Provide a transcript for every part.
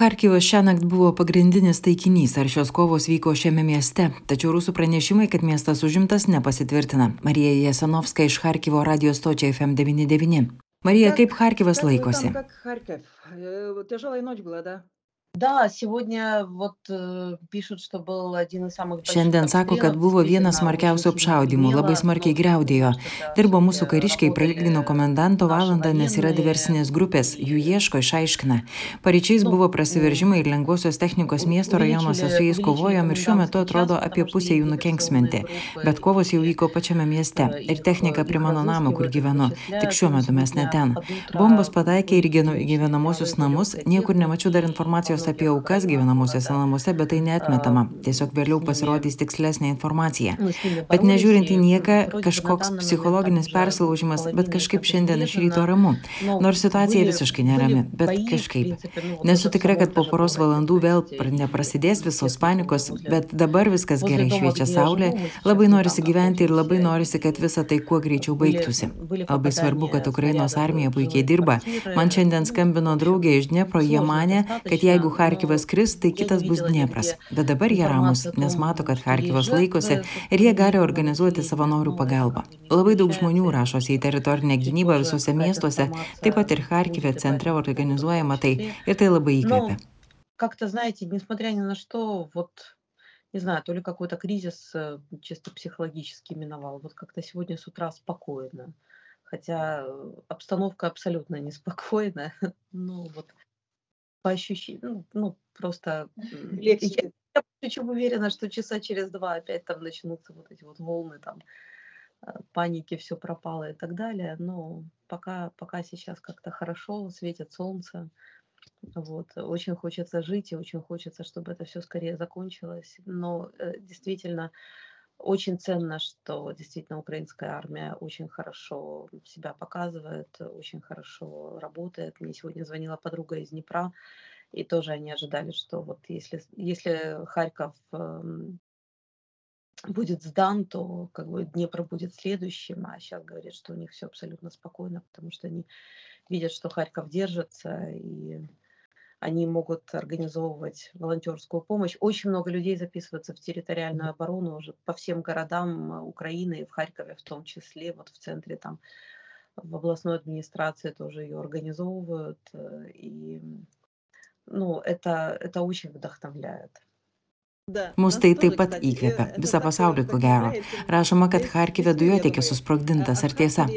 Harkivas šiąnakt buvo pagrindinis taikinys, ar šios kovos vyko šiame mieste, tačiau rusų pranešimai, kad miestas užimtas, nepasitvirtina. Marija Jesanovska iš Harkivo radio stočiai FM99. Marija, kaip Harkivas laikosi? Как Харьков. Э, Тяжелая ночь была, да? Да, сегодня вот э, пишут, что был один из самых больших Šiandien sako, kad buvo vienas smarkiausių apšaudimų, labai smarkiai greudėjo. Dirbo mūsų kariškiai, prailgino komendanto valandą, nes yra diversinės grupės, jų ieško, išaiškina. Paryčiais buvo prasiveržimai ir lengvosios technikos miesto rajonuose su jais kovojom ir šiuo metu atrodo apie pusę jų nukenksminti. Bet kovos jau vyko pačiame mieste ir technika prie mano namo, kur gyvenu. Tik šiuo metu mes ne ten. Bombos pataikė ir į gyvenamosius namus, niekur nemačiau dar informacijos apie aukas gyvenamosiuose namuose, bet tai neatmetama. Tiesiog vėliau pasirodys tikslesnė informacija. Bet nežiūrint į nieką, kažkoks psichologinis persilaužimas, bet kažkaip šiandien iš ryto ramu. Nors situacija visiškai nerami, bet kažkaip. Nesu tikra, kad po poros valandų vėl neprasidės visos panikos, bet dabar viskas gerai šviečia saulė, labai norisi gyventi ir labai norisi, kad visa tai kuo greičiau baigtųsi. Labai svarbu, kad Ukrainos armija puikiai dirba. Man šiandien skambino draugė iš Dnepro, jie mane, kad jeigu Harkivas kris, tai kitas bus Dniepras. Bet dabar jie ramus, nes mato, kad Harkivas laikosi ir jie gali organizuoti savanorių pagalbą. Labai daug žmonių rašosi į teritorinę gynybą visuose miestuose, taip pat ir Harkive centre organizuojama tai ir tai labai įkvepia. Как-то, знаете, несмотря ни на что, вот, не знаю, то ли какой-то кризис э, чисто психологически миновал, вот как-то сегодня с утра спокойно. Хотя э, обстановка абсолютно неспокойная. Ну, вот по ощущениям, ну, ну просто я, я причем уверена, что часа через два опять там начнутся вот эти вот волны там э, паники, все пропало и так далее. Но пока, пока сейчас как-то хорошо, светит солнце. Вот. Очень хочется жить и очень хочется, чтобы это все скорее закончилось. Но э, действительно, очень ценно, что действительно украинская армия очень хорошо себя показывает, очень хорошо работает. Мне сегодня звонила подруга из Днепра, и тоже они ожидали, что вот если, если Харьков э, будет сдан, то как бы Днепр будет следующим, а сейчас говорят, что у них все абсолютно спокойно, потому что они видят, что Харьков держится, и они могут организовывать волонтерскую помощь. Очень много людей записываются в территориальную оборону уже по всем городам э, Украины, в Харькове в том числе, вот в центре там, в областной администрации тоже ее организовывают. Э, и ну, это, это очень вдохновляет. Mus tai taip pat įkvepia, visą pasaulį ko gero. Rašoma, kad Harkive dujotiekis susprogdintas, ar tiesa?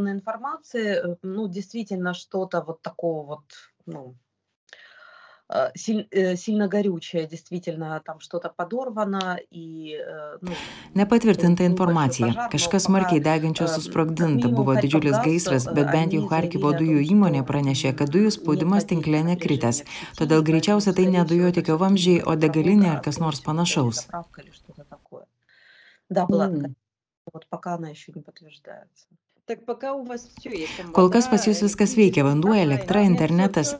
Информации, ну, действительно что-то вот такого вот, ну, сильно горючее, действительно там что-то подорвано и... Nu, Nepatvirtinta informacija. Kažkas smarkiai degančio susprogdinta. Buvo didžiulis gaisras, bet bent jau Harkivo dujų įmonė pranešė, kad dujų spaudimas tinkle nekritęs. Todėl greičiausia tai ne dujotikio vamzdžiai, o degalinė ar kas nors panašaus. Да, была такая. Вот пока она еще не подтверждается. Kol kas pas jūs viskas veikia - vanduo, elektra, internetas.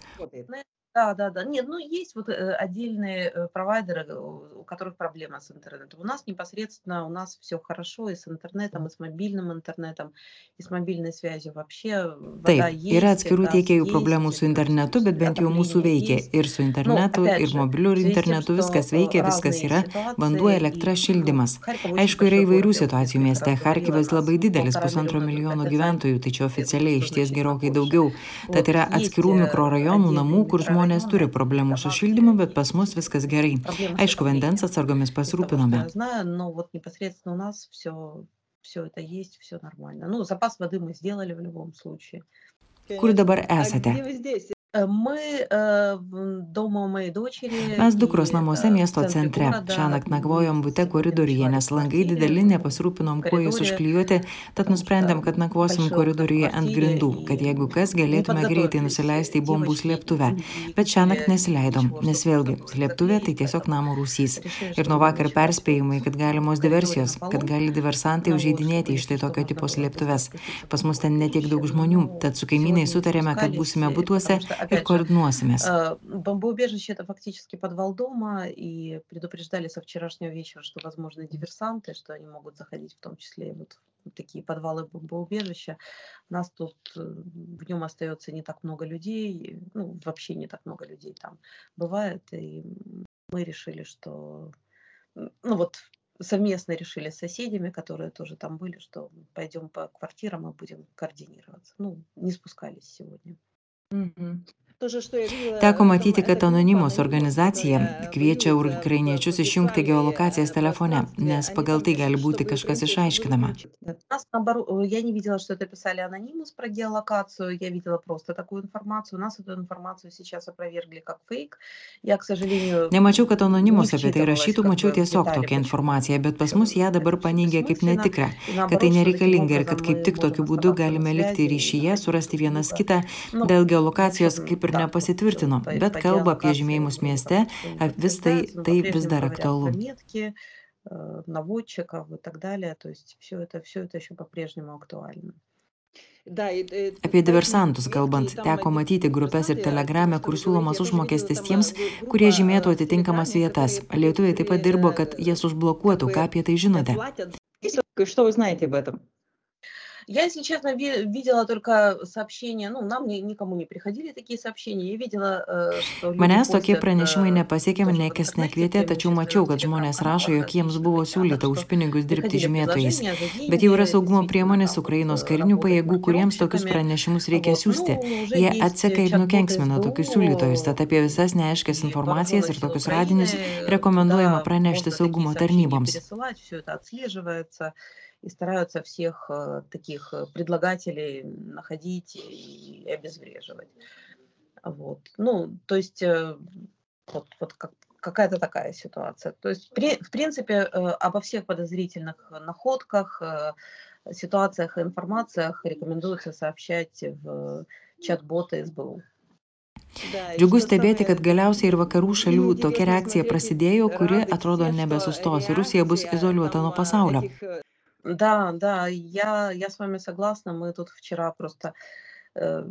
Да, да, да. Нет, ну есть вот э, отдельные э, провайдеры, э, у которых проблема с интернетом. У нас непосредственно, у нас все хорошо и с интернетом, и с мобильным интернетом, и с мобильной связью вообще. Taip, yra atskirų tiekėjų problemų su internetu, bet bent jau mūsų veikia. Ir su internetu, ir mobiliu internetu viskas veikia, viskas yra. Vanduo, elektra, šildymas. Aišku, yra įvairių situacijų mieste. Harkivas labai didelis, pusantro milijono gyventojų, tai čia oficialiai iš ties gerokai daugiau. Tad yra atskirų mikrorajonų namų, kur žmonės žmonės turi problemų su šildymu, bet pas mus viskas gerai. Aišku, vandens atsargomis pasirūpinome. Все это есть, все нормально. Ну, запас воды мы сделали в любом случае. Kur dabar esate? Mes dukros namuose miesto centre. Šiąnakt nakvojom bute koridoriuje, nes langai dideli, nepasirūpinom, kuo jūs užklijuoti, tad nusprendėm, kad nakvosim koridoriuje ant grindų, kad jeigu kas galėtume greitai nusileisti į bombų slėptuvę. Bet šiąnakt nesileidom, nes vėlgi, slėptuvė tai tiesiog namo rūsys. Ir nuo vakar perspėjimai, kad galimos diversijos, kad gali diversantai užeidinėti iš tai tokio tipo slėptuves. Pas mus ten netiek daug žmonių, tad su kaimynai sutarėme, kad būsime būtuose ir koordinuosimės. Бомбоубежище это фактически подвал дома, и предупреждали со вчерашнего вечера, что возможны диверсанты, что они могут заходить в том числе вот такие подвалы бомбоубежища. Нас тут э, в нем остается не так много людей, ну, вообще не так много людей там бывает, и мы решили, что, ну вот совместно решили с соседями, которые тоже там были, что пойдем по квартирам и будем координироваться. Ну, не спускались сегодня. Mm-hmm. Teko matyti, kad anonimos organizacija kviečia ukrainiečius išjungti geolokacijas telefone, nes pagal tai gali būti kažkas išaiškinama. Nemačiau, kad anonimos apie tai rašytų, mačiau tiesiog tokią informaciją, bet pas mus ją dabar paneigia kaip netikrą, kad tai nereikalinga ir kad kaip tik tokiu būdu galime likti ryšyje, surasti vienas kitą dėl geolokacijos kaip ir да, вот, nepasitvirtino, по, bet по kalba apie геолокации žymėjimus вроде mieste, как всё не ap- vis tai, подтверждается, но tai vis по-прежнему dar говорят про aktualu. метки, э, наводчиков и так далее. То есть все это, все это еще по-прежнему актуально. Да, и, э, Apie по этим diversantus метки kalbant, там teko один matyti grupės ir диверсанты, о telegrame, том, kur что вы siūlomas говорите, я тоже видела, užmokestis там tiems, э, гу- kurie группа žymėtų э, в atitinkamas Телеграме, vietas. которые, Lietuviai taip pat которые dirbo, kad э, jas как užblokuotų. Ką бы apie tai žinote? платят. Что вы знаете об этом? Я, если честно, ви- видела только сообщения, ну, нам ни- никому не приходили такие сообщения. Я видела, э, что люди Manęs tokie постят, pranešimai э, nepasiekė, тоже в niekas интернете, nekvietė, tačiau mačiau, kad žmonės rašo, jog jiems buvo siūlyta už pinigus dirbti žymėtojais. Bet jau yra saugumo priemonės Ukrainos karinių pajėgų, kuriems tokius pranešimus reikia siūsti. Jie atseka ir nukenksmina tokius siūlytojus, tad apie visas neaiškias informacijas ir tokius radinius rekomenduojama pranešti saugumo tarnyboms. И стараются всех э, таких э, предлагателей находить и обезвреживать. Вот. Ну, то есть э, вот, вот как, какая-то такая ситуация. То есть, при- в принципе, обо всех подозрительных находках, ситуациях и информациях рекомендуется сообщать в чат-боты СБУ. Да, и Džiugu что stebėti, kad galiausiai ir vakarų šalių tokia reakcija prasidėjo, kuri atrodo nebesustos ir Rusija bus izoliuota nuo pasaulio. этих, э, Да, да, я, я с вами согласна. Мы тут вчера просто э,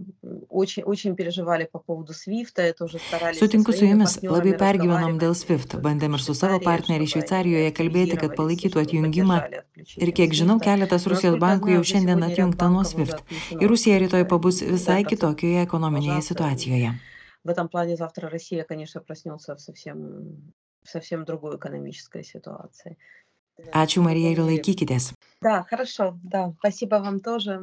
очень, очень переживали по поводу Свифта, и тоже старались со Sutinku su своими jumis, labai партнерами pergyvenom dėl разговаривать, SWIFT, э, bandėm ir su savo Швейцарии, partneriais чтобы они Šveicarijoje kalbėti, kad активизировались и palaikytų чтобы atjungimą. поддержали Ir отключение kiek žinau, Свифта. keletas Но, Rusijos насколько bankų знаю, jau уже šiandien сегодня ряд atjungta nuo банков уже SWIFT. отключено Ir от Rusija rytoj Свифта. pabus visai Да, kitokioje ekonominėje пожалуйста. situacijoje. В этом плане завтра Россия, конечно, проснется в совсем, в совсем другой экономической ситуации. Ačiū Marija ir laikykitės. Да, хорошо, да. Спасибо вам тоже.